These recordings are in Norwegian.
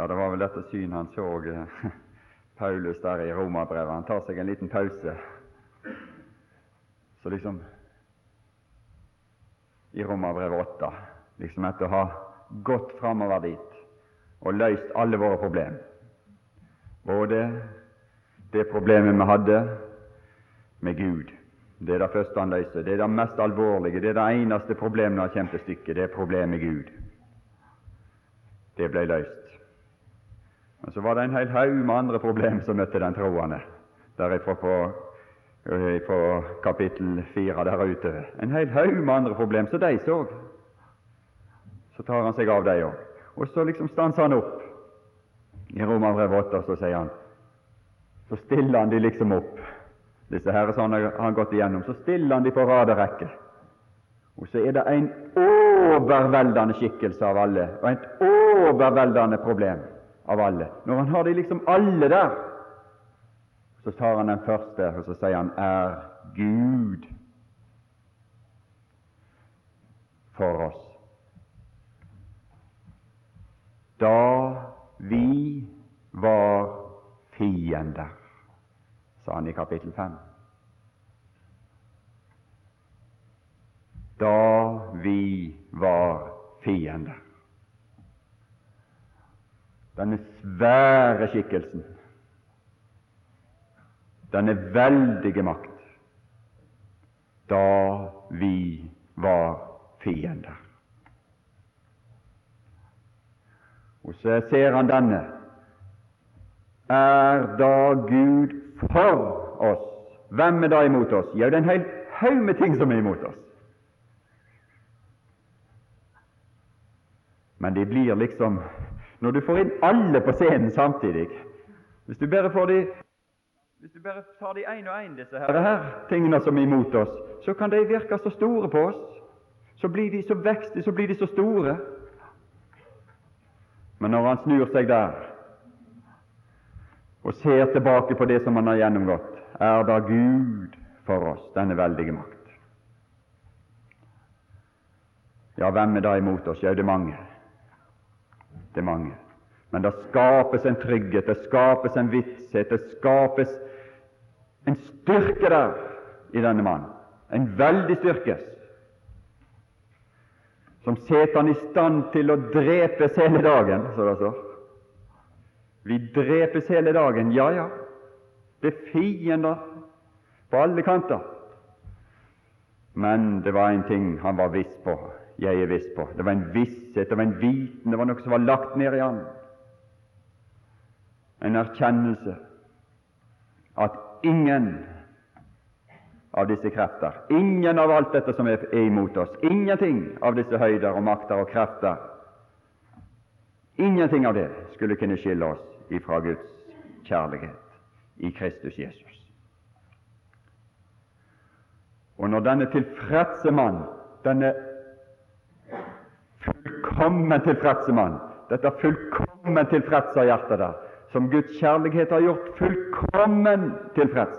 Ja, det var vel dette synet han så eh, Paulus der i Romerbrevet. Han tar seg en liten pause. Så liksom i Romerbrevet 8, liksom etter å ha gått framover dit og løst alle våre problemer. både det problemet vi hadde med Gud det er det første han løser. Det er det mest alvorlige. Det er det eneste problemet når han kommer til stykket. Det er problemet med Gud. Det ble løst. Men så var det en hel haug med andre problemer som møtte den troende derifra på, på kapittel fire der ute. En hel haug med andre problemer som de så. Så tar han seg av dem òg. Og så liksom stanser han opp. I Romerbrevet 8 så sier han Så stiller han de liksom opp disse herre som han har gått igjennom, så stiller han de på rad og rekke. Og så er det en overveldende skikkelse av alle, og et overveldende problem av alle. Når han har de liksom alle der, så tar han den første, og så sier han er Gud for oss. Da vi var fiender sa han i kapittel 5. Da vi var fiender. Denne svære skikkelsen, denne veldige makt, da vi var fiender. Og så ser han denne. Er da Gud for oss. Hvem er da imot oss? Jo, det er en hel haug med ting som er imot oss. Men det blir liksom Når du får inn alle på scenen samtidig Hvis du bare får de hvis du bare tar de én og én, disse her, her tingene som er imot oss, så kan de virke så store på oss. Så blir de så vekstige, så blir de så store. Men når han snur seg der, og ser tilbake på det som han har gjennomgått, er da Gud for oss, denne veldige makt. Ja, hvem er da imot oss? Ja, det er mange. Er mange. Men det skapes en trygghet, det skapes en vitshet, det skapes en styrke der i denne mannen. En veldig styrke som setter han i stand til å drepes hele dagen, så det står. Vi drepes hele dagen. Ja, ja, det er fiender på alle kanter. Men det var en ting han var viss på, jeg er viss på. Det var en visshet, det var en viten, det var noe som var lagt ned i ham. En erkjennelse at ingen av disse krefter, ingen av alt dette som er imot oss, ingenting av disse høyder og makter og krefter, ingenting av det skulle kunne skille oss ifra Guds kjærlighet i Kristus Jesus. Og når denne tilfredse mann, denne fullkommen tilfredse mann, dette fullkommen tilfredse hjertet der, som Guds kjærlighet har gjort fullkommen tilfreds,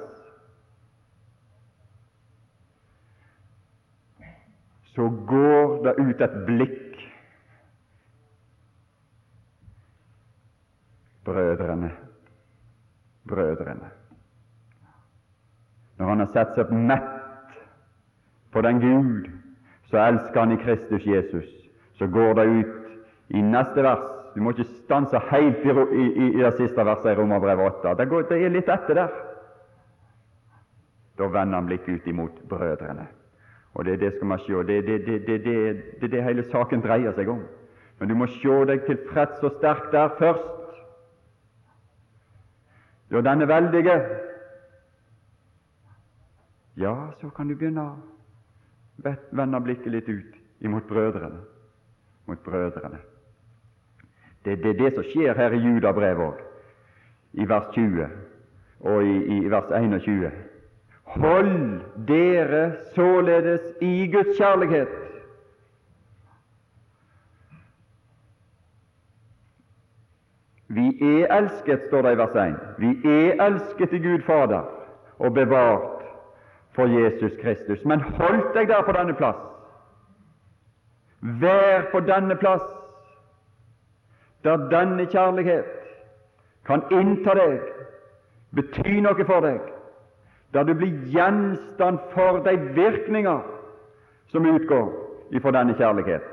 så går det ut et blikk. Brødrene, brødrene. Når han har sett seg mett på den Gud, så elsker han i Kristus Jesus. Så går det ut i neste vers Du må ikke stanse helt i, i, i det siste verset i Romerbrevet 8. Det, går, det er litt etter der. Da vender han blikket ut imot brødrene. Og det, er det skal man se. Det er det, det, det, det, hele saken dreier seg om. Men du må se deg tilfreds og sterk der først. Jo, denne veldige Ja, så kan du begynne å vende blikket litt ut imot brødrene. Mot brødrene. Det er det, det, som skjer her i Judabrevet òg, i vers 20 og i, i vers 21. Hold dere således i Guds kjærlighet Vi er elsket, står det i vers 1. Vi er elsket i Gud Fader og bevart for Jesus Kristus. Men holdt deg der på denne plass. Vær på denne plass. der denne kjærlighet kan innta deg, bety noe for deg, der du blir gjenstand for de virkninger som utgår ifra denne kjærlighet.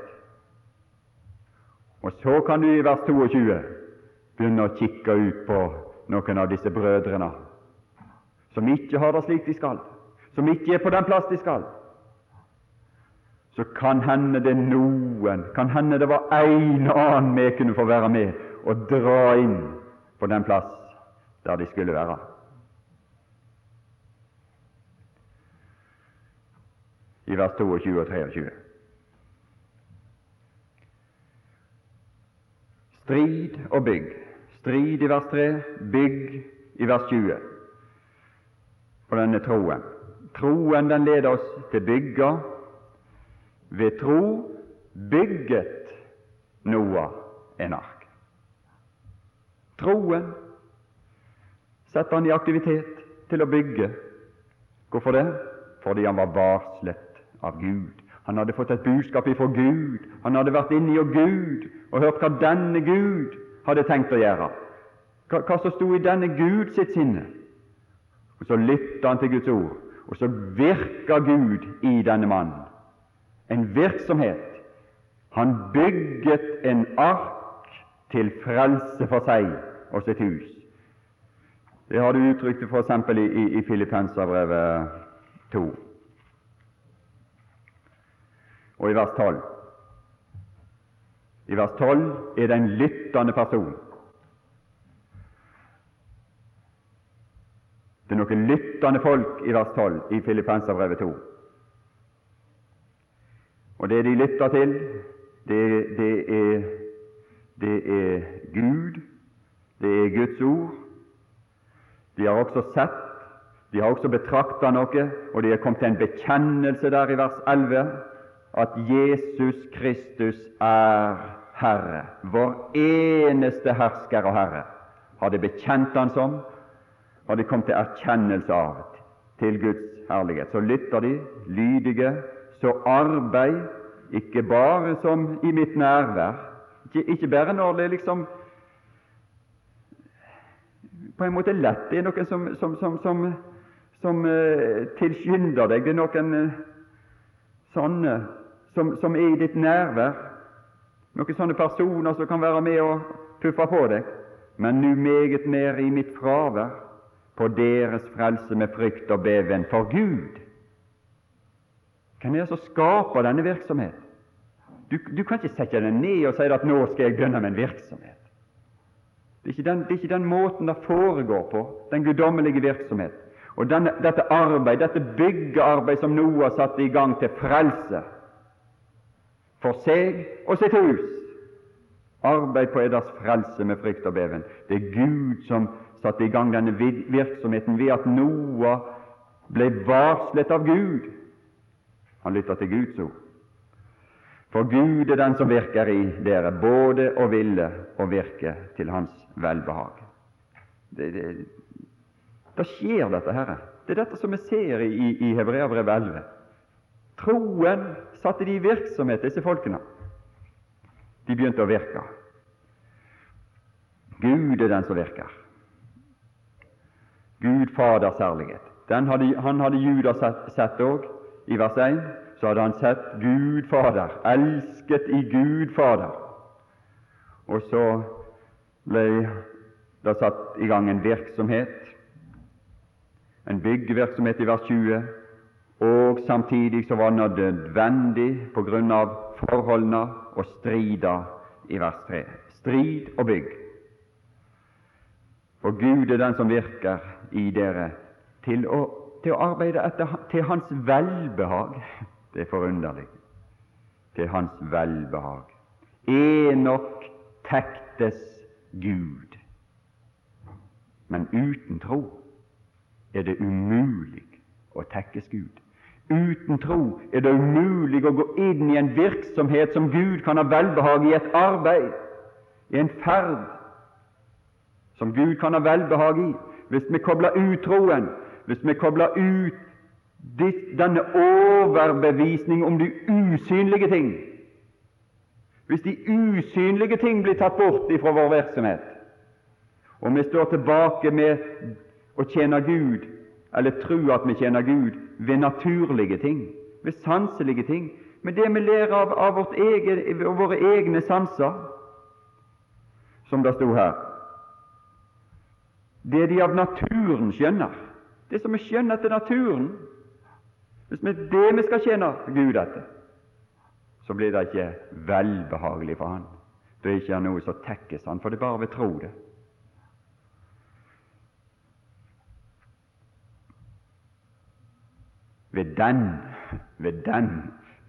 Og så kan du i vers 22 begynne å kikke ut på noen av disse brødrene som ikke har det slik de skal, som ikke er på den plass de skal. Så kan hende det noen, kan hende det var en og annen vi kunne få være med og dra inn på den plass der de skulle være. I vers 22 og 23. Strid og bygg. Strid i vers 3, bygg i vers 20 på denne troen. Troen den leder oss til bygga. Ved tro bygget Noah en ark. Troen setter han i aktivitet til å bygge. Hvorfor det? Fordi han var varslet av Gud. Han hadde fått et budskap ifra Gud. Han hadde vært inne i Gud og hørt hva denne Gud hadde tenkt å gjøre. Hva, hva som sto i denne Gud sitt sinne. Og Så lytta han til Guds ord, og så virka Gud i denne mannen. En virksomhet. Han bygget en ark til frelse for seg og sitt hus. Det har du uttrykt f.eks. i, i, i Filippenserbrevet 2 og i vers 12. I vers 12 er det en lyttende person. Det er noen lyttende folk i vers 12 i Filippenserbrevet 2. Og det de lytter til, det, det, er, det er Gud, det er Guds ord. De har også sett, de har også betrakta noe, og de er kommet til en bekjennelse der i vers 11 at Jesus Kristus er Herre, vår eneste hersker og Herre. Har de bekjent Han som, har de kommet til erkjennelse av til Guds herlighet. Så lytter de, lydige, så arbeid, ikke bare som i mitt nærvær, ikke, ikke bare når det liksom på en måte lett. Det er noen som, som, som, som, som uh, tilskynder deg. Det er noen uh, sånne som, som, er i ditt nærvær, noen sånne personer som kan være med og puffe på deg, men nu meget mer i mitt fravær, på deres frelse med frykt og beven for Gud. Hvem er det som skaper denne virksomhet? Du, du, kan ikke sette den ned og si at 'nå skal jeg begynne med en virksomhet'. Det er, ikke den, er ikke den måten det foregår på, den guddommelige virksomhet. Og denne, dette arbeid, dette byggearbeid som Noah satte i gang til frelse, for seg og sitt hus. Arbeid på eders frelse med frykt og beven. Det er Gud som satte i gang denne virksomheten ved at Noah ble varslet av Gud. Han lytter til Guds ord. For Gud er den som virker i dere, både å ville og virke til Hans velbehag. Det, det, da skjer dette, Herre. Det er dette som vi ser i, i Hebreabrevet 11. Troen satte de i virksomhet, disse folkene. De begynte å virke. Gud er den som virker. Gud Faders herlighet. Hadde, han hadde Judas sett òg. I vers 1 så hadde han sett Gud Fader, elsket i Gud Fader. Og så ble det satt i gang en virksomhet, en byggevirksomhet i vers 20, og samtidig så var det nødvendig på grunn av forholdene å stride i vers 3. Strid og bygg. For Gud er den som virker i dere til å, til å arbeide etter, til Hans velbehag. Det er forunderlig. Til Hans velbehag. Enok tektes Gud, men uten tro er det umulig å tekkes Gud. Uten tro er det umulig å gå inn i en virksomhet som Gud kan ha velbehag i, et arbeid, i en ferd som Gud kan ha velbehag i. Hvis vi kobler ut troen, hvis vi kobler ut denne overbevisning om de usynlige ting, hvis de usynlige ting blir tatt bort ifra vår virksomhet, og vi står tilbake med å tjene Gud, eller tro at vi tjener Gud, ved naturlige ting, ved sanselige ting, med det vi lærer av, av egen, våre egne sanser, som det sto her. Det de av naturen skjønner, det som vi skjønner etter naturen, hvis er det vi skal tjene Gud etter, så blir det ikke velbehagelig for Han. Det er ikke noe som tekkes Han, for det er bare ved tro det. Ved den, ved den,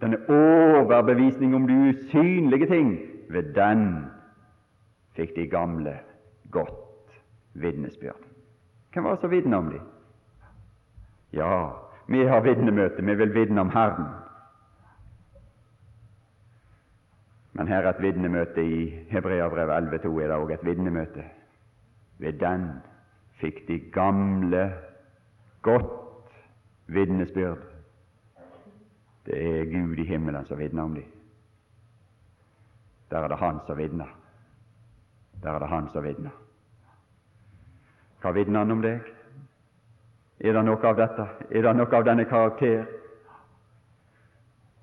denne overbevisning om de usynlige ting, ved den fikk de gamle godt vitnesbyrd. Hvem var det som om dem? Ja, vi har vitnemøte, vi vil vitne om Herren. Men her er et vitnemøte i Hebreabrevet 11,2 er det òg et vitnemøte. Ved den fikk de gamle godt vitnesbyrd. Det er Gud i himmelen som vitner om dem. Der er det Han som vitner. Der er det Han som vitner. Hva vitner Han om deg? Er det noe av dette? Er det noe av denne karakter?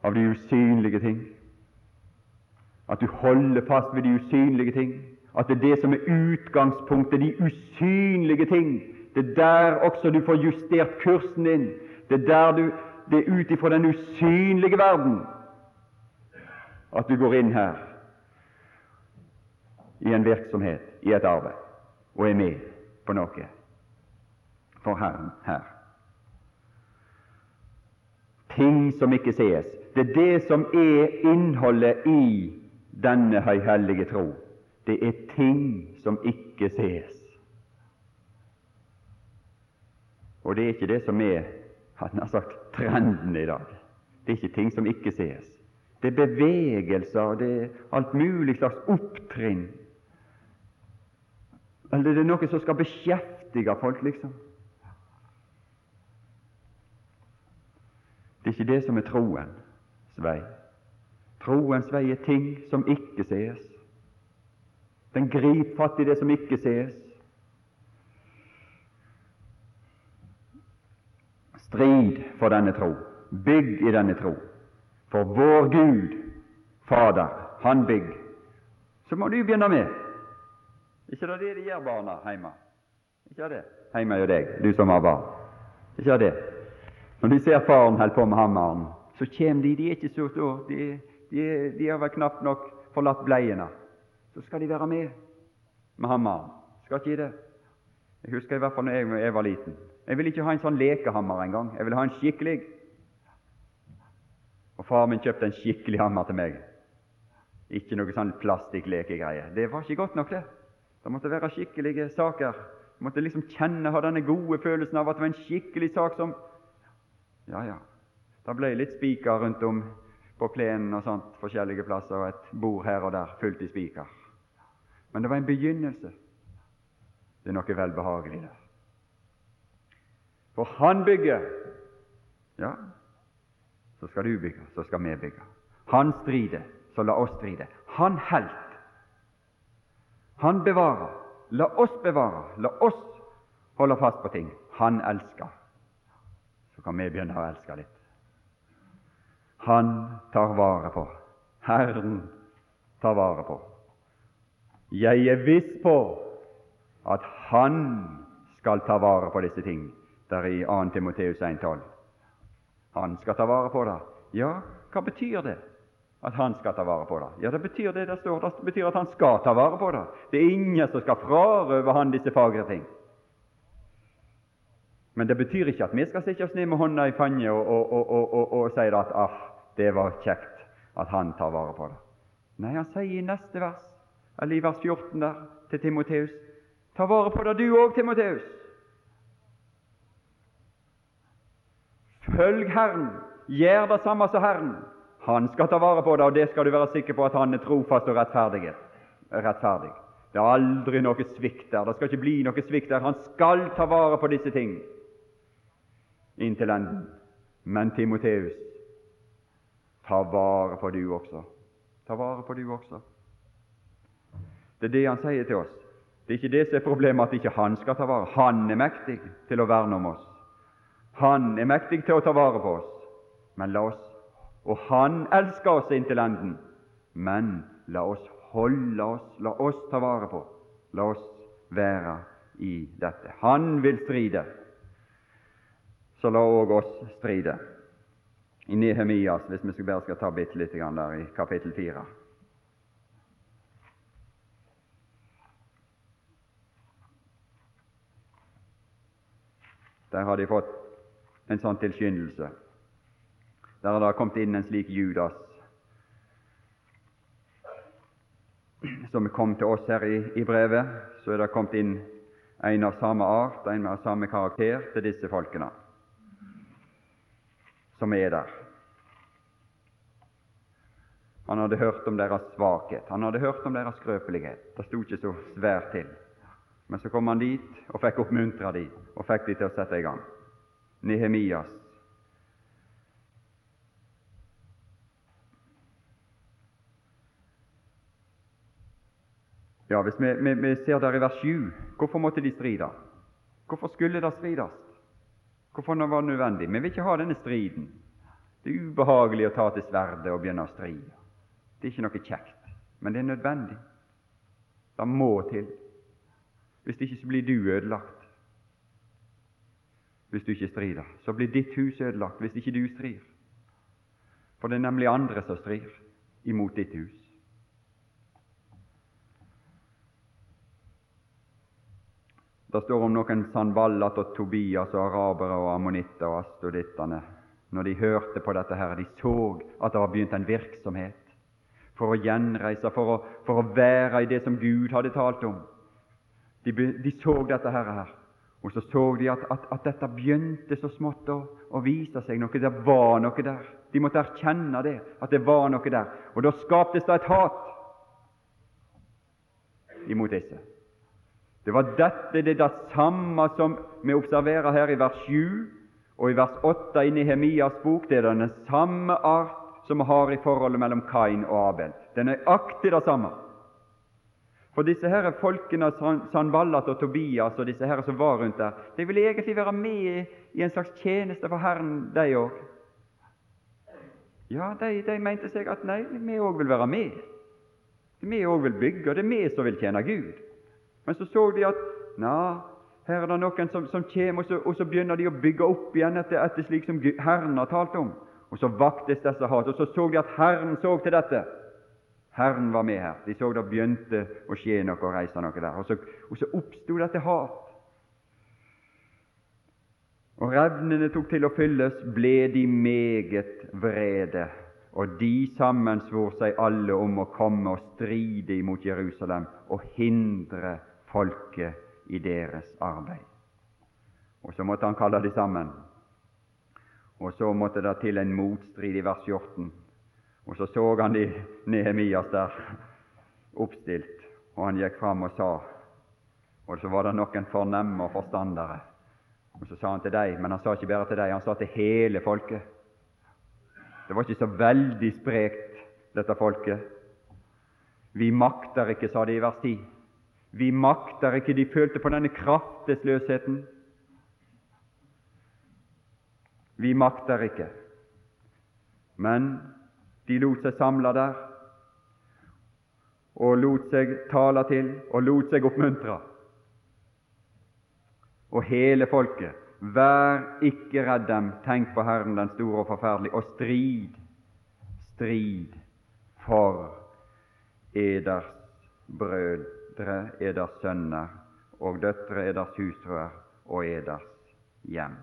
Av de usynlige ting? At du holder fast ved de usynlige ting? At det er det som er utgangspunktet, de usynlige ting? Det er der også du får justert kursen din. Det er der du Det er ut ifra den usynlige verden at du går inn her i en virksomhet, i et arbeid, og er med på noe for Herren her. Ting som ikke sees. Det er det som er innholdet i denne høyhellige tro. Det er ting som ikke sees. Og det er ikke det som er han har sagt, trenden i dag. Det er ikke ting som ikke sees. Det er bevegelser, det er alt mulig slags opptrinn. Eller det er noe som skal beskjeftige folk, liksom. Det er ikke det som er troens vei. Troens vei er ting som ikke sees. Den griper fatt i det som ikke sees. Strid for denne tro. Bygg i denne tro. For vår Gud, Fader, han bygg. Så må du begynne med. Ikke det det de gjør, barna hjemme? Ikke det hjemme hos deg, du som har barn? Ikke det? Når de ser faren holde på med hammeren, så kommer de. De er ikke så store. De, de, de har vel knapt nok forlatt bleiene. Så skal de være med med hammeren. Skal ikke det? Jeg husker i hvert fall da jeg, jeg var liten. Jeg ville ikke ha en sånn lekehammer engang. Jeg ville ha en skikkelig. Og far min kjøpte en skikkelig hammer til meg. Ikke noe sånn plastikklekegreie. Det var ikke godt nok, det. Det måtte være skikkelige saker. Jeg måtte liksom kjenne, ha denne gode følelsen av at det var en skikkelig sak som ja, ja. Det ble litt spiker rundt om på plenen og sånt, forskjellige plasser, og et bord her og der fullt i spiker. Men det var en begynnelse. Det er noe velbehagelig der. For han bygger, ja, så skal du bygge, så skal vi bygge. Han strider, så la oss stride. Han helt. Han bevarer. La oss bevare. La oss holde fast på ting. Han elsker kan vi begynner å elske litt. Han tar vare på. Herren tar vare på. Jeg er viss på at Han skal ta vare på disse ting. Der i 2. Timoteus 1,12. Han skal ta vare på det. Ja, hva betyr det? At han skal ta vare på det? Ja, Det betyr det det står. Det betyr at han skal ta vare på det. Det er ingen som skal frarøve han disse fagre ting. Men det betyr ikke at vi skal stikke oss ned med hånda i fanget og, og, og, og, si at ah, det var kjekt at han tar vare på det. Nei, han sier i neste vers, eller i vers 14 der, til Timoteus Ta vare på det du òg, Timoteus. Følg Herren, gjør det samme som Herren. Han skal ta vare på det, og det skal du være sikker på at han er trofast og rettferdig. rettferdig. Det er aldri noe svikt der. Det skal ikke bli noe svikt der. Han skal ta vare på disse ting inntil enden. Men Timoteus, ta vare på du også. Ta vare på du også. Det er det han sier til oss. Det er ikke det som er problemet at ikke han skal ta vare. Han er mektig til å verne om oss. Han er mektig til å ta vare på oss. Men la oss Og han elsker oss inntil enden. Men la oss holde oss, la oss ta vare på, la oss være i dette. Han vil stride, så la òg oss stride. I Nehemias, hvis vi bare skal ta bitte litt der i kapittel fire. Der har de fått en sånn tilskyndelse. Der har det kommet inn en slik Judas som kom til oss her i, i, brevet. Så er det kommet inn en av samme art, en av samme karakter, til disse folkene som er der. Han hadde hørt om deres svakhet, han hadde hørt om deres skrøpelighet. Det sto ikke så svært til. Men så kom han dit og fikk oppmuntra de og fikk de til å sette i gang. Nehemias. Ja, Hvis vi, vi, vi ser der i vers 7, hvorfor måtte de stride? Hvorfor skulle det strides? Hvorfor det var det nødvendig? Vi vil ikke ha denne striden. Det er ubehagelig å ta til sverdet og begynne å stride. Det er ikke noe kjekt, men det er nødvendig. Det må til. Hvis ikke så blir du ødelagt. Hvis du ikke strider, så blir ditt hus ødelagt hvis ikke du strir. For det er nemlig andre som strir imot ditt hus. Det står om noen Sanballat og Tobias og arabere og ammonitter og astodittene. Når de hørte på dette her, de så at det var begynt en virksomhet for å gjenreise, for å, for å være i det som Gud hadde talt om. De, de så dette her, her, og så så de at, at, at dette begynte så smått å, å, vise seg noe. Det var noe der. De måtte erkjenne det, at det var noe der. Og da skaptes det et hat imot disse. Det var dette, det det samme som vi observerer her i vers 7 og i vers 8 i Nehemias bok. Det er den samme art som vi har i forholdet mellom Kain og Abel. Det er nøyaktig det samme. For disse her folkene, Sanballat og Tobias og disse her som var rundt der, de ville egentlig være med i en slags tjeneste for Herren, de òg. Ja, de, de, mente seg at nei, vi òg vil være med. Vi òg vil bygge, og det er vi som vil tjene Gud. Men så så de at na, her er det noen som, som kommer, og så, og så, begynner de å bygge opp igjen etter, etter slik som Herren har talt om. Og så vaktes disse hat, og så så de at Herren så til dette. Herren var med her. De så det begynte å skje noe og reise noe der. Og så, og så oppsto dette hat. Og revnene tok til å fylles, ble de meget vrede, og de sammensvor seg alle om å komme og stride imot Jerusalem og hindre folket i deres arbeid. Og så måtte han kalle de sammen. Og så måtte det til en motstrid i vers 14. Og så så han de Nehemias der oppstilt, og han gikk fram og sa Og så var det noen fornemme og forstandere. Og så sa han til dem, men han sa ikke bare til dem, han sa til hele folket. Det var ikke så veldig sprekt, dette folket. Vi makter ikke, sa de i vers 10. Vi makter ikke. De følte på denne kraftesløsheten. Vi makter ikke. Men de lot seg samle der og lot seg tale til og lot seg oppmuntre. Og hele folket, vær ikke redd dem, tenk på Herren den store og forferdelige, og strid, strid for eders brødre, eders sønner og døtre, eders husrør og eders hjem.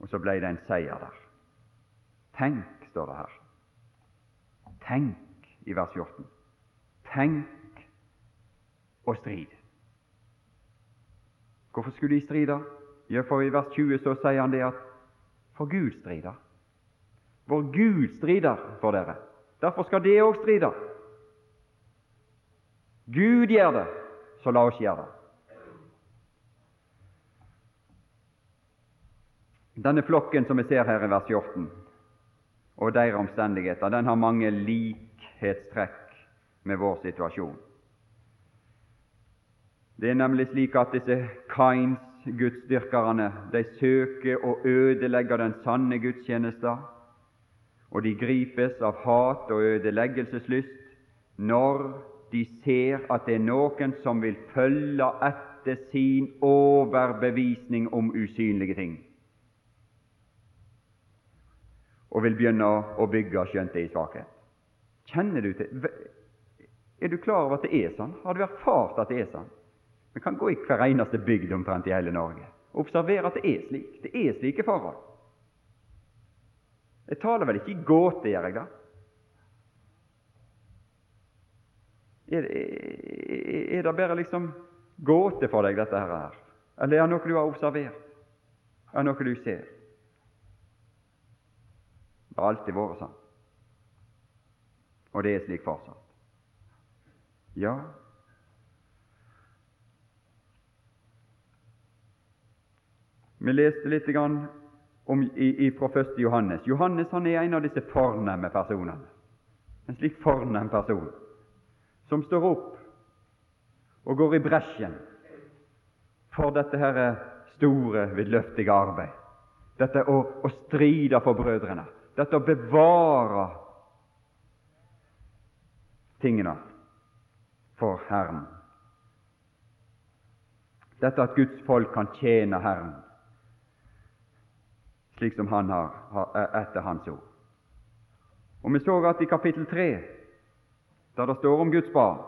Og så ble det en seier der. Tenk, står det her. Tenk i vers 14. Tenk og strid. Hvorfor skulle de stride? Ja, for i vers 20 så sier han det at for Gud strider. For Gud strider for dere. Derfor skal det òg stride. Gud gjør det, så la oss gjøre det. Denne flokken som vi ser her i vers 14, og deres omstendigheter, den har mange likhetstrekk med vår situasjon. Det er nemlig slik at disse Kains gudsdyrkerne de søker å ødelegge den sanne gudstjenester, og de gripes av hat og ødeleggelseslyst når de ser at det er noen som vil følge etter sin overbevisning om usynlige ting, og vil begynne å bygge skjønt det i svakhet. Kjenner du til Er du klar over at det er sånn? Har du erfart at det er sånn? Vi kan gå i hver eneste bygd omtrent i hele Norge og observere at det er slik. Det er slike forhold. Jeg taler vel ikke i gåte, gjør jeg det? Er, er, er det bare liksom gåte for deg, dette her? Eller er det noe du har observert? Er det noe du ser? Det har alltid vært sånn. Og det er slik fortsatt. Ja, Vi leste litt om, i, i, fra 1. Johannes. Johannes han er en av disse fornemme personene. En slik fornem person som står opp og går i bresjen for dette her store, vidløftige arbeid. Dette å, å stride for brødrene. Dette å bevare tingene for Herren. Dette at Guds folk kan tjene Herren slik som han har, har etter Hans ord. Og Vi så at i kapittel 3, der det står om Guds barn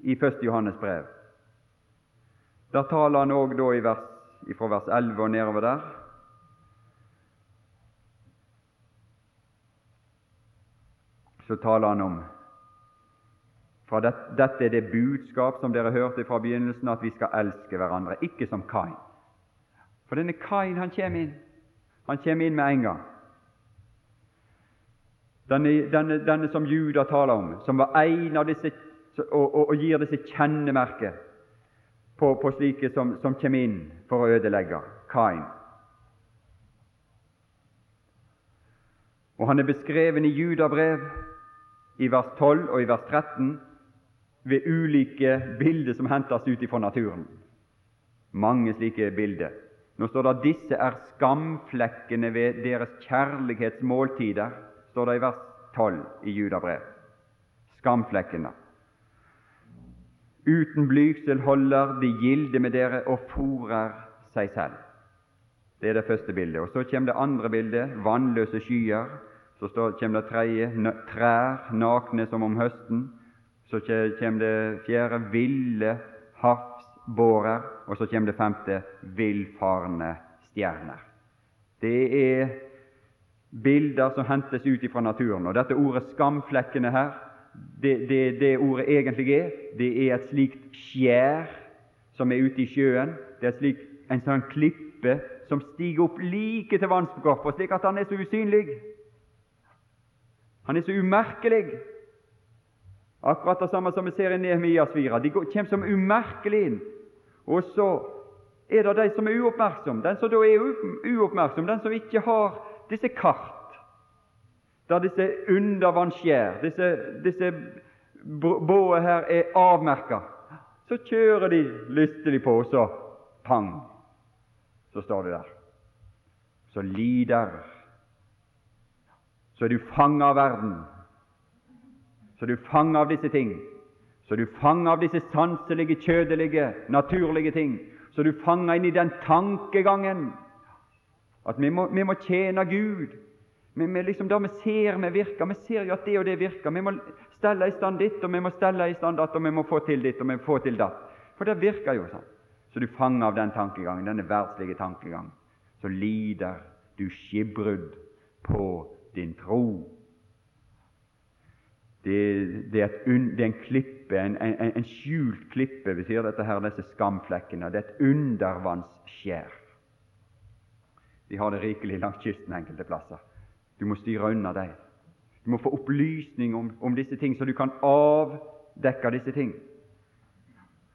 i 1. Johannes brev, der taler han òg fra vers 11 og nedover der så taler han om fra det, Dette er det budskap som dere hørte fra begynnelsen, at vi skal elske hverandre, ikke som Kain. For denne Kain han kommer inn han kommer inn med en gang. Denne, denne, denne som Juda taler om, som var en av disse og, og, og gir disse kjennemerker på, på slike som, som kommer inn for å ødelegge Kain. Og Han er beskreven i Judabrev i vers 12 og i vers 13 ved ulike bilder som hentes ut fra naturen. Mange slike bilder. Nå står det at disse er skamflekkene ved deres kjærlighetsmåltider, står det i vers 12 i Judabrev. Skamflekkene. Uten blygsel holder de gilde med dere og fòrer seg selv. Det er det første bildet. Og Så kommer det andre bildet, vannløse skyer. Så kommer det tredje, trær nakne som om høsten. Så kommer det fjerde, ville haff bårer, og så kommer det femte villfarne stjerner. Det er bilder som hentes ut fra naturen. Og dette ordet 'skamflekkene' her, det, det, det, ordet egentlig er, det er et slikt skjær som er ute i sjøen. Det er slik, en sånn klippe som stiger opp like til vannskorpa, slik at han er så usynlig. Han er så umerkelig. Akkurat det samme som vi ser i Nehemias 4. De kommer som umerkelig inn. Og så er det de som er uoppmerksomme. Den som da er uoppmerksom, den som ikke har disse kart, der disse undervannsskjær, disse, disse båer her er avmerka, så kjører de lystelig på, og så pang, så står de der. Så lider. Så er du fanga av verden. Så er du fanga av disse ting. Så du fanger av disse sanselige, kjødelige, naturlige ting. Så du fanger inn i den tankegangen at vi må, vi må tjene Gud. Vi, vi liksom det vi ser vi virker. Vi ser jo at det og det virker. Vi må stelle i stand ditt, og vi må stelle i stand datt, og vi må få til ditt, og vi må få til datt. For det virker jo sånn. Så du fanger av den tankegangen, denne verdslige tankegangen. Så lider du skipbrudd på din tro. Det, det, er, et, det er, en klippe, en, en, en skjult klippe, betyr dette her, disse skamflekkene. Det er et undervannsskjær. De har det rikelig langs kysten enkelte plasser. Du må styre unna dem. Du må få opplysning om, om, disse ting, så du kan avdekke disse ting.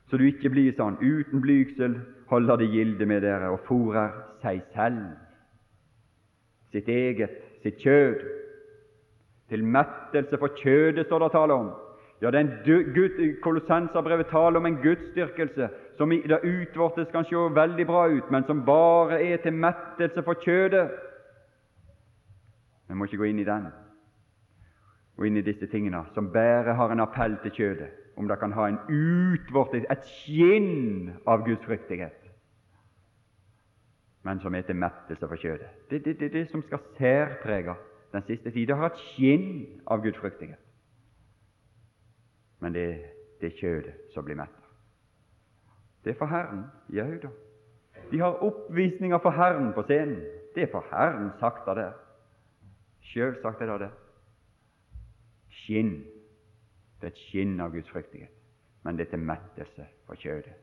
Så du ikke blir sånn uten blygsel holder de gilde med dere og fòrer seg selv, sitt eget sitt kjød. Til mettelse for kjødet, står det tale om. Ja, den Kolossenserbrevet taler om en gudsdyrkelse som i det utvortes kan se veldig bra ut, men som bare er til mettelse for kjødet. Vi må ikke gå inn i den og inn i disse tingene som bare har en appell til kjødet, om det kan ha en utvortes, et skinn av gudsfryktighet, men som er til mettelse for kjødet. Det er det, det, det, som skal særprege den siste tid. Det har et skinn av gudfryktighet. men det, det er kjødet som blir metta. Det er for Herren. Jau da. De har oppvisninger for Herren på scenen. Det er for Herren sagt av det. Sjølsagt er det det. Skinn. Det er et skinn av Guds fryktighet, men det er til mettelse for kjødet.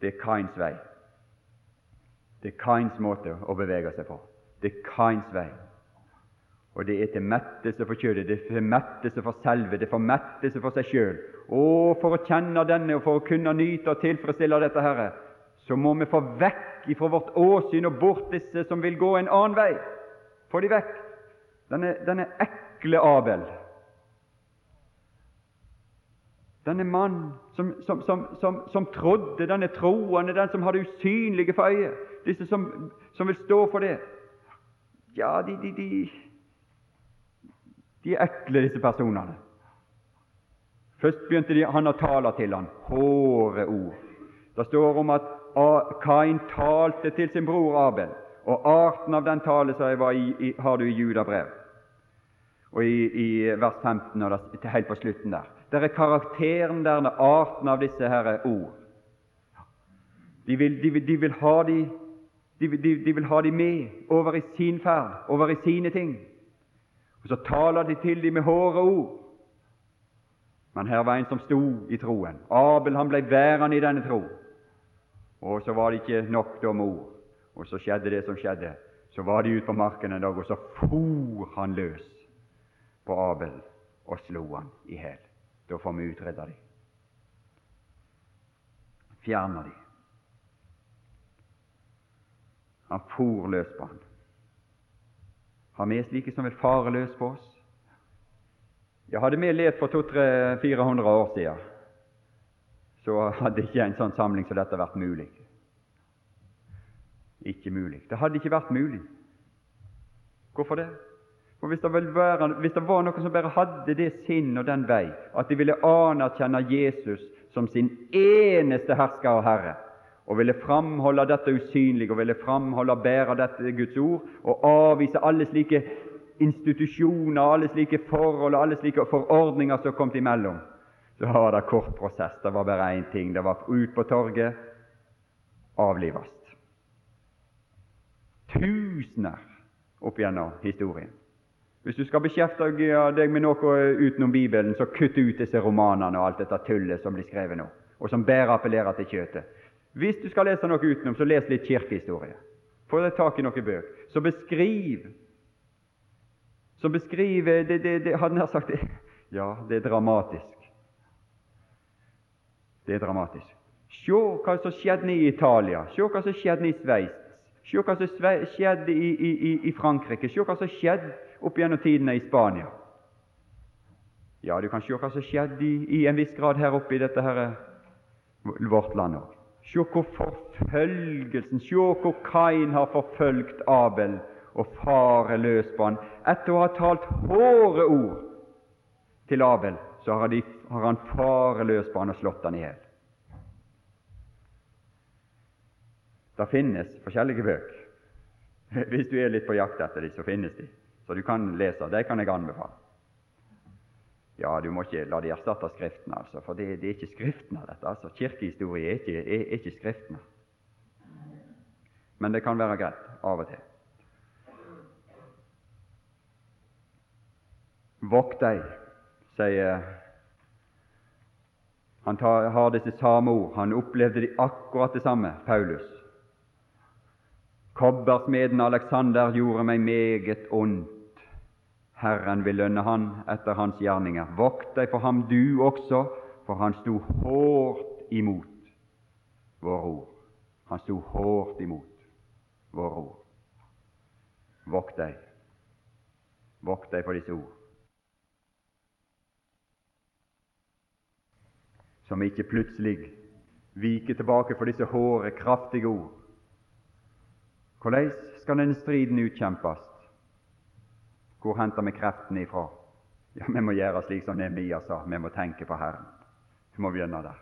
Det er Kains vei. Det er Kains måte å bevege seg på. Det er Kains vei. Og det er til mettelse for kjødet, det er til mettelse for selve, det er for mettelse for seg sjøl. Og for å kjenne denne og for å kunne nyte og tilfredsstille dette, Herre, så må vi få vekk ifra vårt åsyn og bort disse som vil gå en annen vei. Få de vekk. Denne, denne ekle Abel. Denne mann som, som, som, som, trodde, denne troende, den som har det usynlige for øyet. Disse som, vil stå for det. Ja, de, de, de de er ekle, disse personene. Først begynte de, han å tale til ham hårde ord. Det står om at Kain talte til sin bror Abel, og arten av den tale i, har du i Judabrev, og i, i, vers 15 og det, helt på slutten der. Det er karakteren der, arten av disse her ord. De vil, de, de vil ha de, de vil ha dem med over i sin ferd, over i sine ting. Og så taler de til dem med hårde ord. Men her var en som sto i troen. Abel han ble værende i denne tro. Og så var det ikke nok om ord. Og så skjedde det som skjedde. Så var de ute på marken en dag, og så for han løs på Abel og slo han i hæl. Da får vi utrydda dem. Fjerner de. Han for løs på ham. Har vi slike som vil fare løs på oss? Ja, Hadde vi levd for 200-400 år siden, så hadde ikke en sånn samling som dette vært mulig. Ikke mulig. Det hadde ikke vært mulig. Hvorfor det? For hvis det, være, hvis det, var noen som bare hadde det sinn og den vei, at de ville anerkjenne Jesus som sin eneste hersker og herre, og ville framholde dette usynlige og ville framholde og bære dette Guds ord og avvise alle slike institusjoner, alle slike forhold og alle slike forordninger som kom imellom, så var det kort prosess. Det var bare én ting. Det var ut på torget, avlives. Tusener opp gjennom historien. Hvis du skal beskjeftige deg med noe utenom Bibelen, så kutt ut disse romanene og alt dette tullet som blir skrevet nå, og som bare appellerer til kjøtet. Hvis du skal lese noe utenom, så les litt kirkehistorie. Få deg tak i noen bøker. Så beskriv Som beskriver det, det, det hadde nær sagt det. Ja, det er dramatisk. Det er dramatisk. Se hva som skjedde i Italia, se hva som skjedde i Sveits, se hva som skjedde i, i, i Frankrike, se hva som skjedde opp gjennom tidene i Spania. Ja, du kan se hva som skjedde i, i en viss grad her oppe i dette her, vårt land òg. Se hvor forfølgelsen Se hvor Kain har forfølgt Abel og farer løs på han. Etter å ha talt hårde ord til Abel, så har, de, har han faret løs på han og slått han i hjel. Det finnes forskjellige bøker. Hvis du er litt på jakt etter dem, så finnes de. Så du kan lese. De kan jeg anbefale. Ja, du må ikke la de erstatte Skriftene, altså, for det, det er ikke Skriftene, dette. altså. Kirkehistorie er ikke, er, ikke Skriftene. Men det kan være greit av og til. Vokt deg, sier Han tar, har disse samme ord. Han opplevde de akkurat det samme, Paulus. Kobbersmeden Alexander gjorde meg meget ondt Herren vil lønne han etter hans gjerninger. Vokt deg for ham du også, for han sto hårdt imot våre ord. Han sto hårdt imot våre ord. vokt deg. Vokt deg for disse ord. Som ikke plutselig viker tilbake for disse hårde, kraftige ord. Hvordan skal denne striden utkjempes? Hvor henter vi kreften ifra? Ja, Vi må gjøre slik som Nehemia sa, vi må tenke på Herren. Du må begynne der.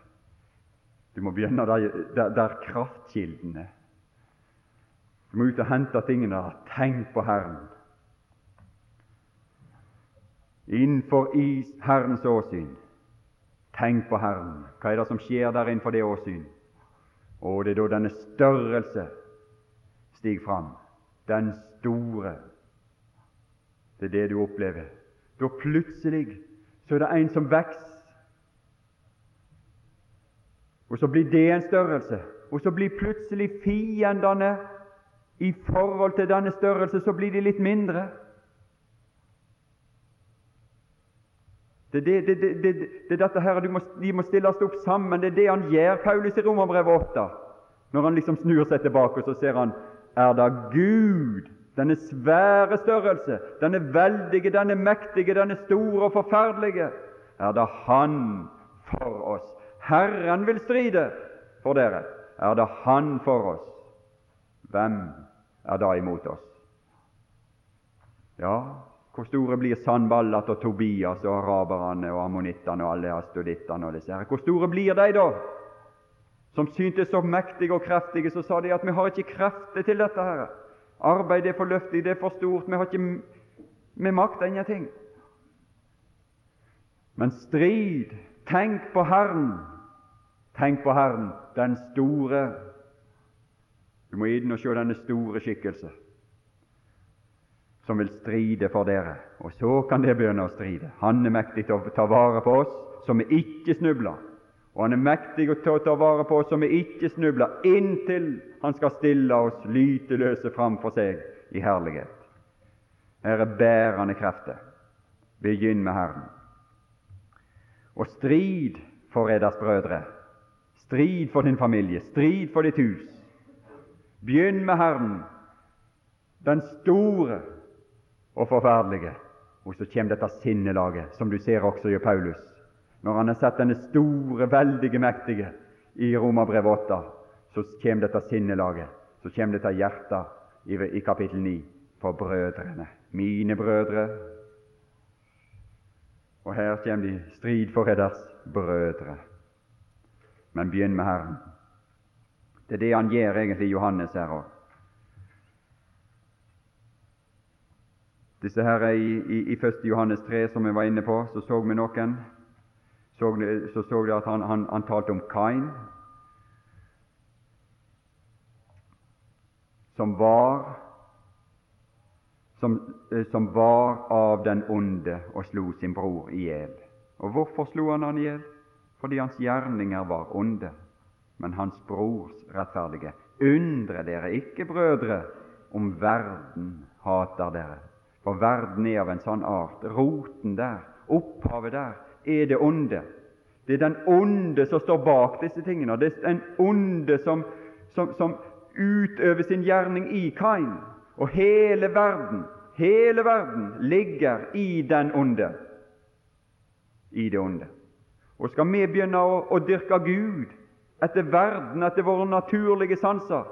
Du må begynne der, der, der kraftkildene Du må ut og hente tingene. Tenk på Herren. Innenfor i Herrens åsyn. Tenk på Herren. Hva er det som skjer der innenfor det åsyn? Og det er da denne størrelse stiger fram. Den store. Det er det du opplever. Da plutselig så er det en som vokser. Og så blir det en størrelse. Og så blir plutselig fiendene i forhold til denne størrelse, så blir de litt mindre. Det er det, det, det, det, dette her, må, de må stilles opp sammen. Det er det han gjør, Paulus i Romerbrevet 8. Når han liksom snur seg tilbake, så ser han er det Gud, denne svære størrelse, denne veldige, denne mektige, denne store og forferdelige, er det Han for oss. Herren vil stride for dere. Er det Han for oss? Hvem er da imot oss? Ja, hvor store blir Sanballat og Tobias og araberne og ammonittene og alle astodittene og disse her? Hvor store blir de, da? Som syntes så mektige og kreftige, så sa de at vi har ikke krefter til dette. her. Arbeid er for løftig, det er for stort, vi har ikke vi makter ingenting. Men strid, tenk på Herren, tenk på Herren, den store. Du må inn og se denne store skikkelse som vil stride for dere. Og så kan det begynne å stride. Han er mektig til å ta vare på oss, så vi ikke snubler. Og han er mektig til å ta vare på oss, så vi ikke snubler, inntil han skal stille oss lyteløse framfor seg i herlighet. Her er bærende krefter. Begynn med Herren. Og strid for Edders brødre. Strid for din familie. Strid for ditt hus. Begynn med Herren, den store og forferdelige. Og så kommer dette sinnelaget, som du ser også i Paulus. Når han har sett denne store, veldige, mektige i Romerbrevet 8, så kommer dette sinnelaget, så kommer dette hjertet i, i kapittel 9 for brødrene. Mine brødre. Og her kommer de strid for deres brødre. Men begynn med Herren. Det er det han gjør egentlig Johannes her òg. Disse her I, i, i 1. Johannes 3, som vi var inne på, så så vi noen. Så, så, så at han, han, han talte om Kain, som var som, eh, som, var av den onde og slo sin bror i hjel. Og hvorfor slo han han i hjel? Fordi hans gjerninger var onde, men hans brors rettferdige. Undre dere ikke, brødre, om verden hater dere. For verden er av en sånn art. Roten der, opphavet der, er det onde. Det er den onde som står bak disse tingene. Det er den onde som, som, som utøver sin gjerning i Kain. Og hele verden, hele verden ligger i den onde. I det onde. Og skal vi begynne å, å dyrke Gud etter verden, etter våre naturlige sanser,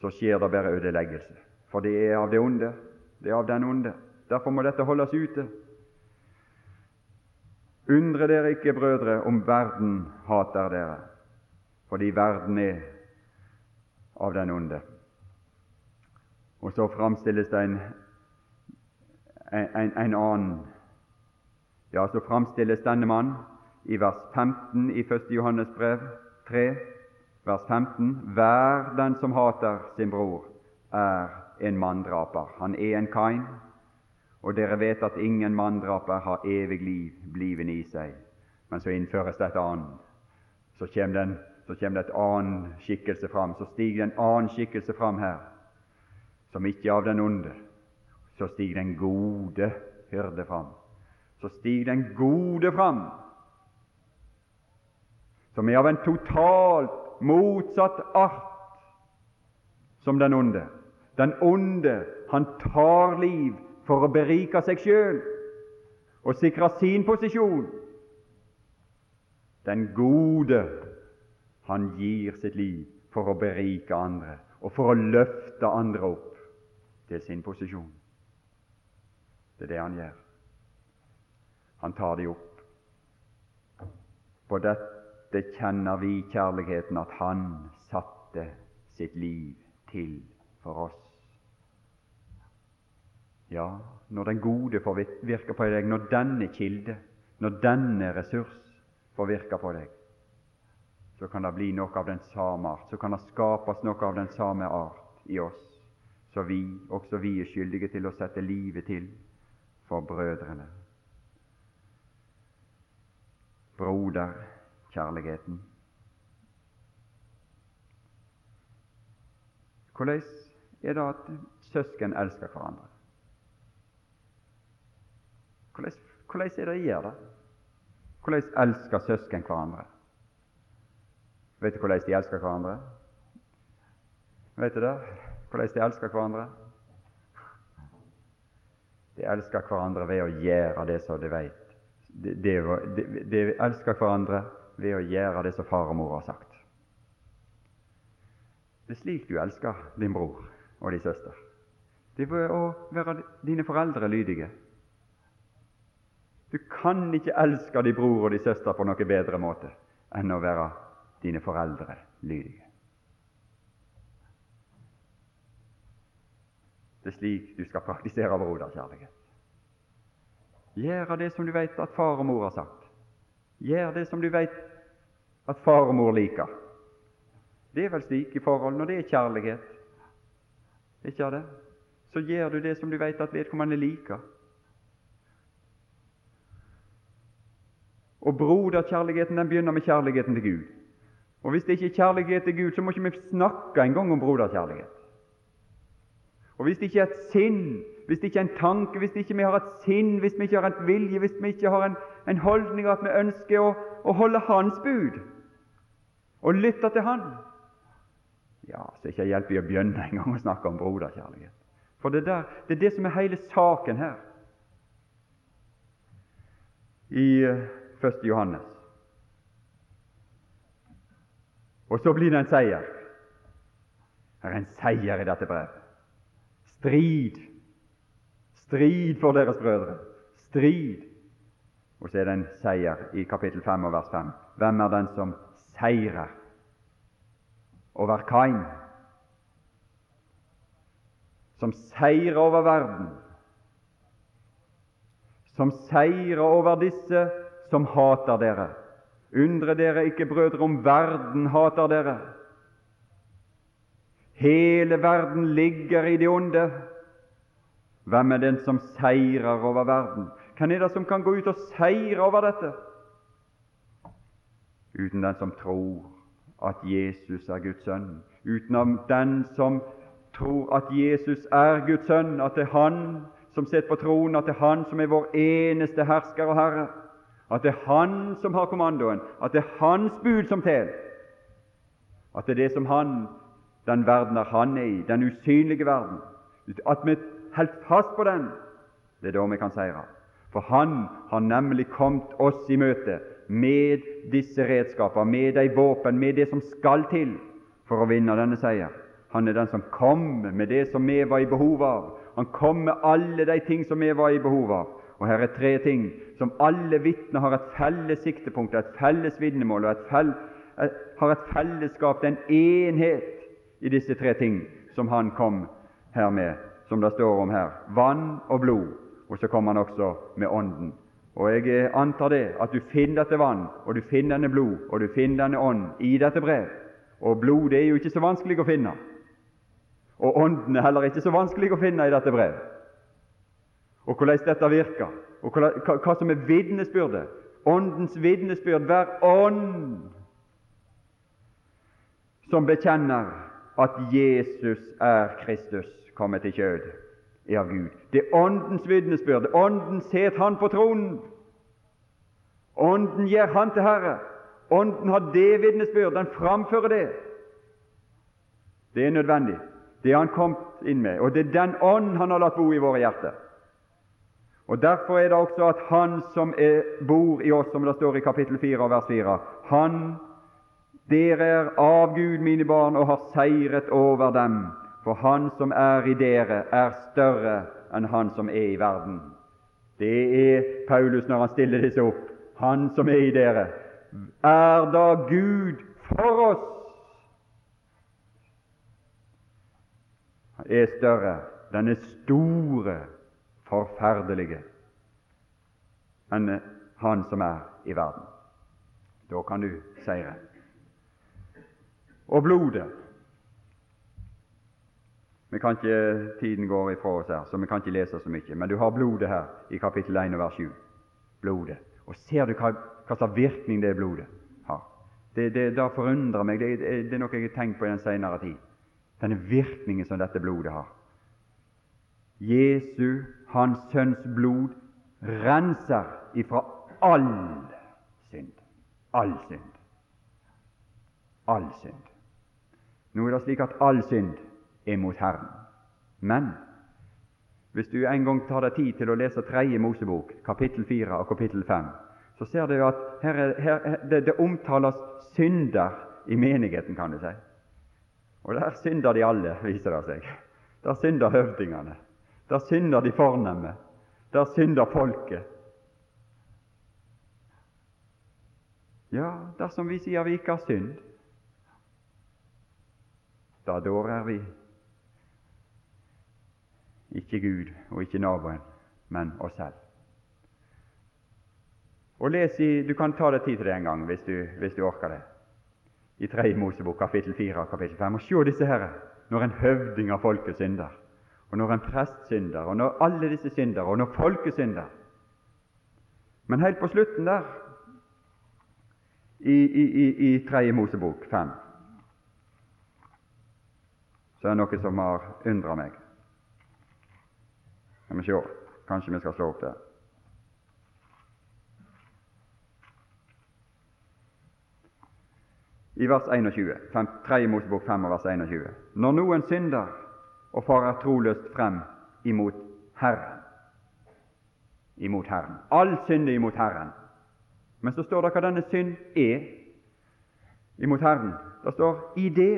så skjer det bare ødeleggelse. For det er av det onde. Det er av den onde. Derfor må dette holdes ute. Undre dere ikke, brødre, om verden hater dere, fordi verden er av den onde. Og så framstilles det en, en, en annen Ja, så framstilles denne mann i vers 15 i 1. Johannes brev 3, vers 15. Hver den som hater sin bror, er en manndraper. Han er en Kain, og dere vet at ingen manndraper har evig liv blivende i seg. Men så innføres det et annet. Så kommer, den, så kommer det et annen skikkelse fram. Så stiger det en annen skikkelse fram her, som ikke er av den onde. Så stiger den gode hyrde fram. Så stiger den gode fram, som er av en totalt motsatt art som den onde. Den onde, han tar liv for å berike seg sjøl og sikre sin posisjon. Den gode, han gir sitt liv for å berike andre og for å løfte andre opp til sin posisjon. Det er det han gjør. Han tar de opp. På dette kjenner vi kjærligheten, at han satte sitt liv til for oss. Ja, når den gode får virke på deg, når denne kilde, når denne ressurs får virke på deg, så kan det bli noe av den samme art, så kan det skapes noe av den samme art i oss, så vi, også vi er skyldige til å sette livet til for brødrene. Broderkjærligheten. Hvordan er det at søsken elsker hverandre? Hvordan, er det de gjør det? Hvordan elsker søsken hverandre? Vet du hvordan de elsker hverandre? Vet du det? Hvordan de elsker hverandre? De elsker hverandre ved å gjøre det som de vet. De, de, de, de elsker hverandre ved å gjøre det som far og mor har sagt. Det er slik du elsker din bror og din søster. Det er å være dine foreldre lydige. Du kan ikke elske din bror og din søster på noen bedre måte enn å være dine foreldre lydige. Det er slik du skal praktisere broderkjærlighet. Gjøre det som du vet at far og mor har sagt. Gjør det som du vet at far og mor liker. Det er vel slik i forhold når det er kjærlighet. Ikke det? Så gjør du det som du vet at vedkommende liker. Og broderkjærligheten den begynner med kjærligheten til Gud. Og Hvis det ikke er kjærlighet til Gud, så må ikke vi snakke engang om broderkjærlighet. Og Hvis det ikke er et sinn, hvis det ikke er en tanke, hvis ikke vi har et sinn, hvis vi ikke har en vilje, hvis vi ikke har en, en holdning at vi ønsker å, å holde Hans bud og lytte til Han, ja, så det ikke hjelp i å begynne engang å snakke om broderkjærlighet. For det, der, det er det som er hele saken her. I 1. Eh, Johannes Og så blir det en seier. Det er en seier i dette brevet. Strid. Strid for deres brødre. Strid. Og så er det en seier i kapittel 5 og vers 5. Hvem er den som seirer over Kain? Som seirer over verden. Som seirer over disse som hater dere. Undre dere ikke, brødre, om verden hater dere. Hele verden ligger i det onde. Hvem er den som seirer over verden? Hvem er det som kan gå ut og seire over dette? Uten den som tror at Jesus er Guds sønn. Uten den som tror at Jesus er Guds sønn, at det er Han som sitter på tronen, at det er Han som er vår eneste hersker og herre at det er Han som har kommandoen, at det er Hans bud som teller, at det er det som Han, den verden er Han er i, den usynlige verden, at vi holder fast på den, det er da vi kan seire. For Han har nemlig kommet oss i møte med disse redskaper, med de våpen, med det som skal til for å vinne denne seier. Han er den som kom med det som vi var i behov av. Han kom med alle de ting som vi var i behov av. Og her er tre ting som alle vitner har et felles siktepunkt, et felles vitnemål og et fell, et, har et fellesskap, en enhet i disse tre ting som han kom her med, som det står om her. Vann og blod. Og så kom han også med Ånden. Og jeg antar det at du finner dette vann, og du finner denne blod, og du finner denne ånd i dette brev. Og blod det er jo ikke så vanskelig å finne. Og Ånden er heller ikke så vanskelig å finne i dette brev og hvordan dette virker, og hva, som er vitnesbyrdet. Åndens vitnesbyrd. Hver ånd som bekjenner at Jesus er Kristus kommet i kjød, er av Gud. Det er Åndens vitnesbyrd. Ånden set Han på tronen. Ånden gjør Han til Herre. Ånden har det vitnesbyrd. Den framfører det. Det er nødvendig. Det er Han kommet inn med, og det er den ånd Han har latt bo i våre hjerter. Og Derfor er det også at Han som er, bor i oss, som det står i kapittel 4 vers 4 Han, dere er av Gud, mine barn, og har seiret over dem. For Han som er i dere, er større enn han som er i verden. Det er Paulus når han stiller disse opp. Han som er i dere. Er da Gud for oss? Han er større, denne store forferdelige enn han som er i verden. Da kan du seire. Og blodet vi kan ikke, Tiden går ifra oss her, så vi kan ikke lese så mye. Men du har blodet her i kapittel 1 vers 7. Blodet. Og ser du hva, hva slags virkning det blodet har? Det, det, det forundrer meg. Det, det, er noe jeg har tenkt på i den senere tid. Denne virkningen som dette blodet har. Jesu, Hans Sønns blod, renser ifra all synd. All synd. All synd. Nå er det slik at all synd er mot Herren. Men hvis du en gang tar deg tid til å lese Tredje Mosebok, kapittel 4 og kapittel 5, så ser du at her, er, her det, det, omtales synder i menigheten, kan du si. Og der synder de alle, viser det seg. Der synder høvdingene. Der synder de fornemme. Der synder folket. Ja, dersom vi sier vi ikke har synd, da dårer vi ikke Gud og ikke naboen, men oss selv. Og les i, Du kan ta deg tid til det en gang hvis du, hvis du orker det. I 3. Mosebok kapittel 4 og kapittel 5. Og se disse herre, når en høvding av folket synder og når en prest synder, og når alle disse synder, og når folket synder. Men helt på slutten der, i, i, i, i Tredje Mosebok 5, så er det noe som har undra meg. Skal vi se, kanskje vi skal slå opp det. I vers 21, 3. Mosebok 5 vers 21. Når noen synder og farer troløst frem imot Herren. Imot Herren. All synd er imot Herren. Men så står det hva denne synd er imot Herren. Det står i det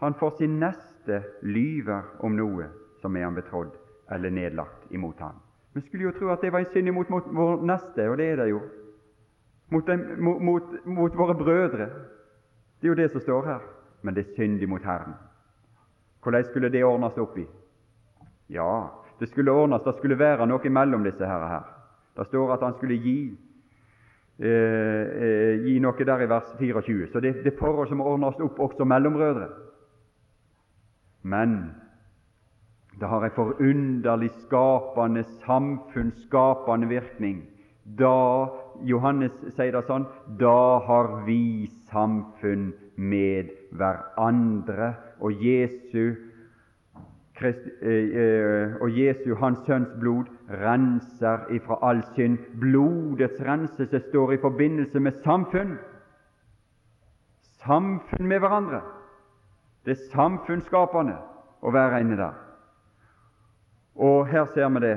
han for sin neste lyver om noe som er han betrodd eller nedlagt imot han. Vi skulle jo tro at det var en synd imot mot vår neste, og det er det jo. Mot, dem, mot, mot, mot våre brødre. Det er jo det som står her. Men det er synd imot Herren. Hvordan skulle det ordnes opp i? Ja, det skulle ordnes, det skulle være noe mellom disse herre her. Det står at han skulle gi eh, eh, gi noe der i vers 24. Så det, det er forhold som ordnes opp også mellom brødre. Men det har en forunderlig skapende, samfunnsskapende virkning. Da Johannes sier det sånn da har vi samfunn med hverandre og Jesu, Christ, eh, eh, og Jesu, Hans Sønns blod, renser ifra all synd. Blodets renselse står i forbindelse med samfunn. Samfunn med hverandre. Det er samfunnsskapende å være inne der. Og her ser vi det,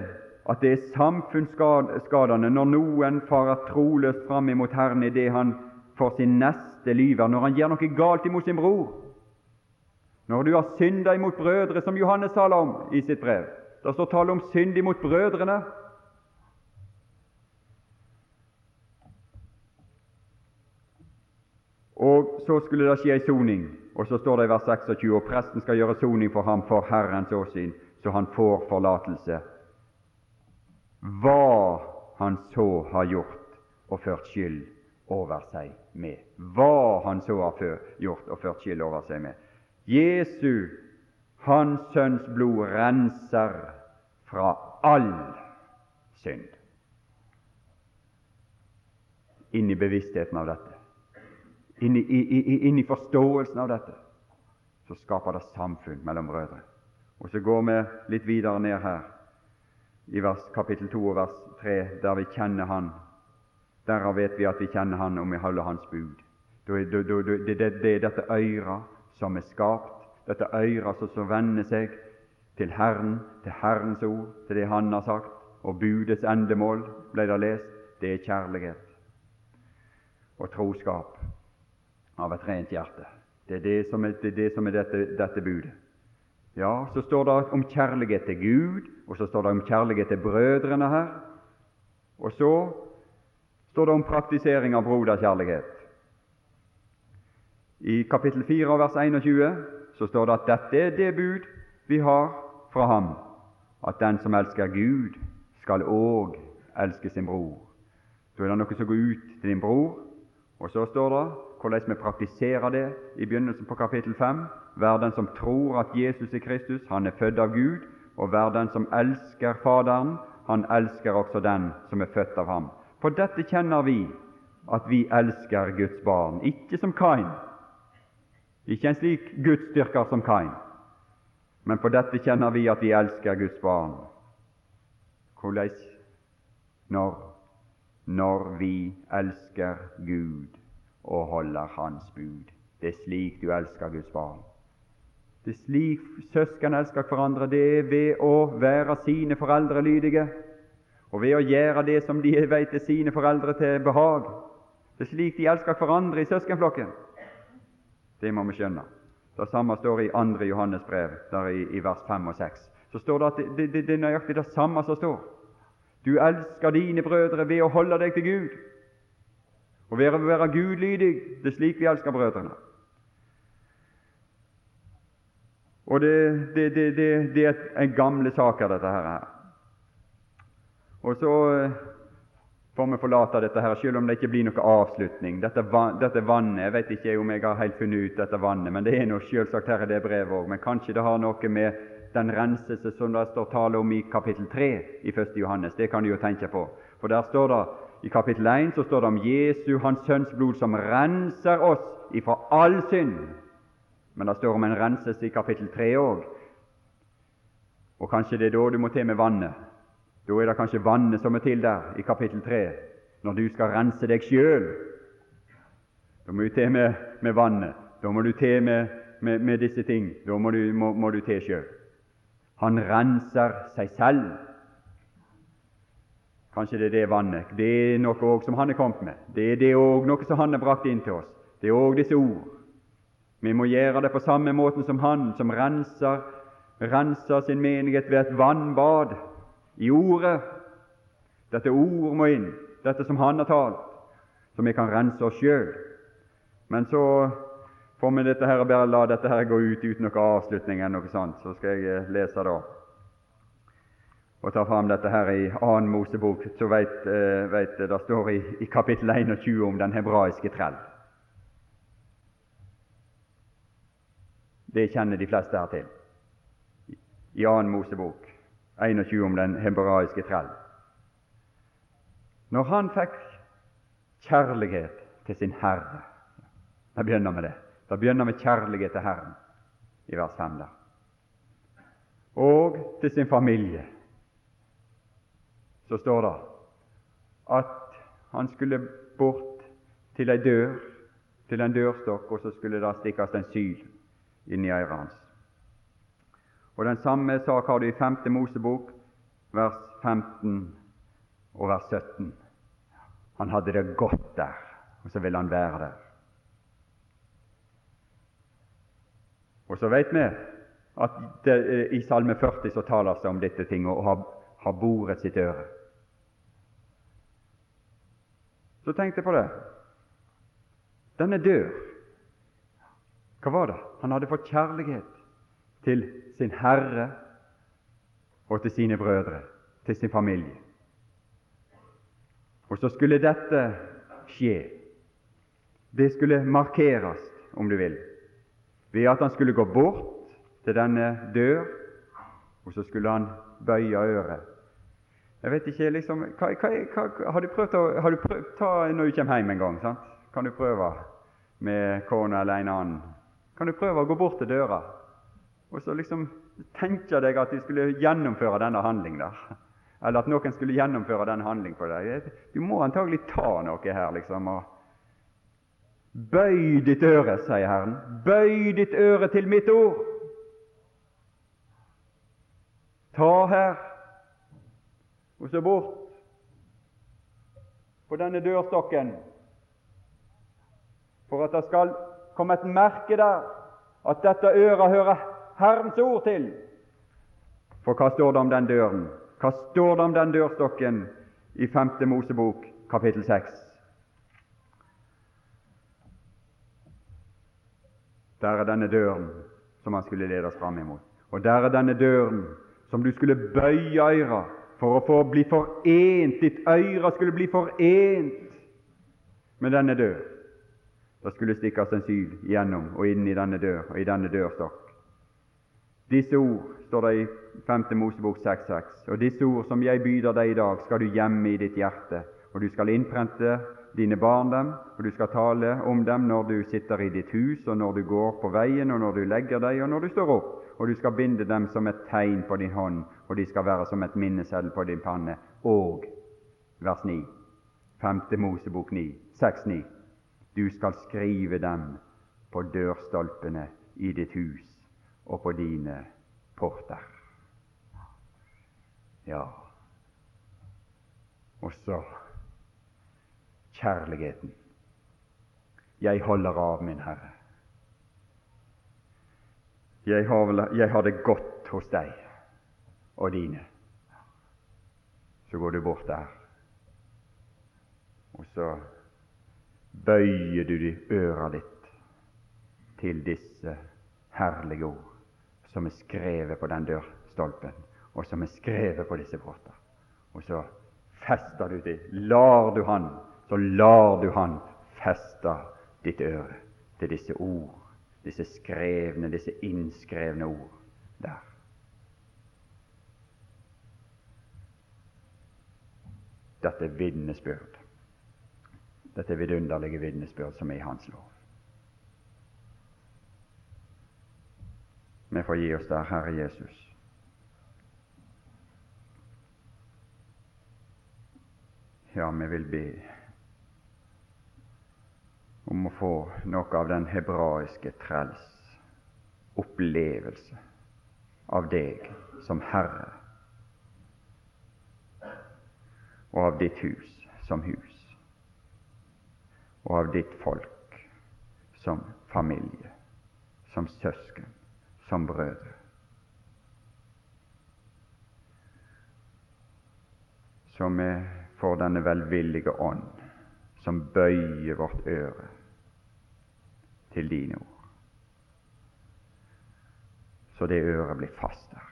at det er samfunnsskadende når noen farer troløst fram imot Herren i det han får sin neste lyver, når han gjør noe galt imot sin bror. Når du har synda imot brødre, som Johannes taler om i sitt brev Det står tale om synd imot brødrene. Og så skulle det skje ei soning, og så står det i vers 26 og presten skal gjøre soning for ham for Herrens åsyn, så han får forlatelse. Hva han så har gjort og ført skyld over seg med. Hva han så har gjort og ført skyld over seg med. Jesu, Hans Sønns blod, renser fra all synd. Inn i bevisstheten av dette, inn i, i, inn i forståelsen av dette, så skaper det samfunn mellom brødre. Og så går vi litt videre ned her, i vers, kapittel 2 og vers 3, der vi kjenner Han. Derav vet vi at vi kjenner Han om vi holder Hans bud. Det, er dette øret som er skapt, dette øret som vender seg til Herren, til Herrens ord, til det Han har sagt, og budets endemål, ble det lest, det er kjærlighet og troskap av et rent hjerte. Det er det som er, det er, det som er dette, dette budet. Ja, så står det om kjærlighet til Gud, og så står det om kjærlighet til brødrene her. Og så står det om praktisering av broderkjærlighet. I kapittel 4 vers 21 så står det at dette er det bud vi har fra ham, at den som elsker Gud, skal òg elske sin bror. Så er det noe som går ut til din bror, og så står det hvordan vi praktiserer det i begynnelsen på kapittel 5. Vær den som tror at Jesus er Kristus, han er født av Gud, og vær den som elsker Faderen, han elsker også den som er født av ham. For dette kjenner vi at vi elsker Guds barn, ikke som Kain. Ikke en slik gudsdyrker som Kain, men på dette kjenner vi at vi elsker Guds barn. Hvordan? Når? Når vi elsker Gud og holder Hans bud. Det er slik du elsker Guds barn. Det er slik søsken elsker hverandre. Det er ved å være sine foreldre lydige, og ved å gjøre det som de vet er sine foreldre til behag. Det er slik de elsker hverandre i søskenflokken. Det må vi skjønne. Det samme står i 2. Johannes brev, der i, i vers 5 og 6. Så står det at det, det, det er nøyaktig det samme som står. Du elsker dine brødre ved å holde deg til Gud. Og ved å være gudlydig, det er slik vi elsker brødrene. Og det, det, det, det er en gamle saker, dette her. Og så eh, får vi forlate dette her, selv om det ikke blir noe avslutning. Dette, dette vannet Jeg vet ikke om jeg har helt funnet ut dette vannet, men det er nå selvsagt her i det brevet òg. Men kanskje det har noe med den renselse som det står tale om i kapittel 3 i 1. Johannes. Det kan du jo tenke på. For der står det i kapittel 1 så står det om Jesu, Hans Sønns blod, som renser oss ifra all synd. Men det står om en renselse i kapittel 3 òg. Og kanskje det er da du må til med vannet. Da er det kanskje vannet som er til der i kapittel 3, når du skal rense deg sjøl. Da må du til med, med, vannet. Da må du til med, med, med disse ting. Da må du, må, må du til sjøl. Han renser seg selv. Kanskje det er det vannet. Det er noe også som han er kommet med. Det er det òg noe som han har brakt inn til oss. Det er òg disse ord. Vi må gjøre det på samme måten som han, som renser, renser sin menighet ved et vannbad i Ordet. Dette ord må inn, dette som han har talt, så vi kan rense oss sjøl. Men så får vi dette her, bare la dette her gå ut uten noen avslutning eller noe sånt. Så skal jeg eh, lese da og ta fram dette her i 2. Mosebok, så vet, eh, vet det står i, i kapittel 21 om den hebraiske trell. Det kjenner de fleste her til. I 2. Mosebok 21 om den hebraiske trell. Når han fikk kjærlighet til sin Herre Da begynner med det. Da begynner med kjærlighet til Herren i vers 5 der. Og til sin familie så står det at han skulle bort til ei dør, til en dørstokk, og så skulle det stikkes en syl inn i øret hans. Og Den samme sak har du i 5. Mosebok, vers 15 og vers 17. Han hadde det godt der, og så ville han være der. Og så vet vi at det, i Salme 40 så taler det om dette ting, og har, har boret sitt øre. Så tenkte jeg på det. Denne dør. Hva var det? Han hadde fått kjærlighet til sin Herre og til sine brødre, til sin familie. Og så skulle dette skje. Det skulle markeres, om du vil, ved at han skulle gå bort til denne dør, og så skulle han bøye øret jeg vet ikke liksom, hva, hva, hva, Har du prøvd å har du prøvd, ta når du kommer hjem en gang? sant? Kan du prøve med kona eller en annen? Kan du prøve å gå bort til døra og så liksom tenke deg at de skulle gjennomføre denne handlingen der? Eller at noen skulle gjennomføre denne handling for deg? Du må antagelig ta noe her, liksom. og Bøy ditt øre, sier Herren. Bøy ditt øre til mitt ord. Ta her og så bort på denne dørstokken, for at det skal komme et merke der at dette øret hører Herrens ord til. For hva står det om den døren? Hva står det om den dørstokken i 5. Mosebok kapittel 6? Der er denne døren som han skulle ledes fram imot. Og der er denne døren som du skulle bøye øyra for å få bli forent. Ditt øyre skulle bli forent med denne dør. Det skulle stikkes en syl gjennom og inn i denne dør og i denne dørstokk. Disse ord står det i 5. Mosebok 6,6. Og disse ord som jeg byder deg i dag, skal du gjemme i ditt hjerte, og du skal innprente dine barn dem, og du skal tale om dem når du sitter i ditt hus, og når du går på veien, og når du legger deg, og når du står opp, og du skal binde dem som et tegn på din hånd, og de skal være som et minneseddel på din panne. Og vers 9, 5. Mosebok 9, 6-9. Du skal skrive dem på dørstolpene i ditt hus og på dine porter. Ja, og så kjærligheten. Jeg holder av, min Herre. Jeg har, jeg har, det godt hos deg og dine. Så går du bort der, og så bøyer du øra ditt til disse herlige ord som er skrevet på den dørstolpen, og som er skrevet på disse porter. Og så fester du det, lar du Han så lar du Han feste ditt øre til disse ord, disse skrevne, disse innskrevne ord der. Dette vitnesbyrd. Dette er vidunderlige vitnesbyrd som er i Hans lov. Vi får gi oss der, Herre Jesus. Ja, vi vil be om å få noe av den hebraiske trells opplevelse av deg som Herre, og av ditt hus som hus, og av ditt folk som familie, som søsken, som brødre. Så vi får denne velvillige ånd som bøyer vårt øre til dine ord. Så det øret blir fast der.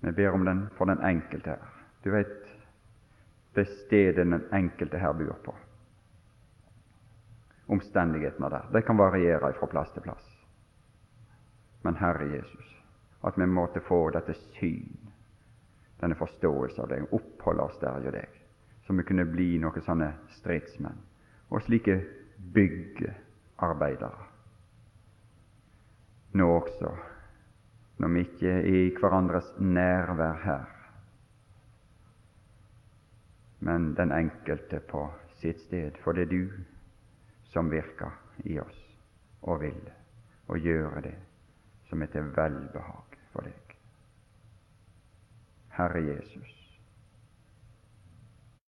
Vi ber om den for den enkelte her. Du vet det stedet den enkelte her bor på. Omstendighetene der. Det kan variere fra plass til plass. Men Herre Jesus, at vi måtte få dette syn, denne forståelse av deg, oppholde oss der hos deg, så vi kunne bli noen sånne stridsmenn og slike byggearbeidere. Nå også, når vi ikke er i hverandres nærvær her, men den enkelte på sitt sted, for det er du som virker i oss og vil og gjøre det som er til velbehag for deg. Herre Jesus,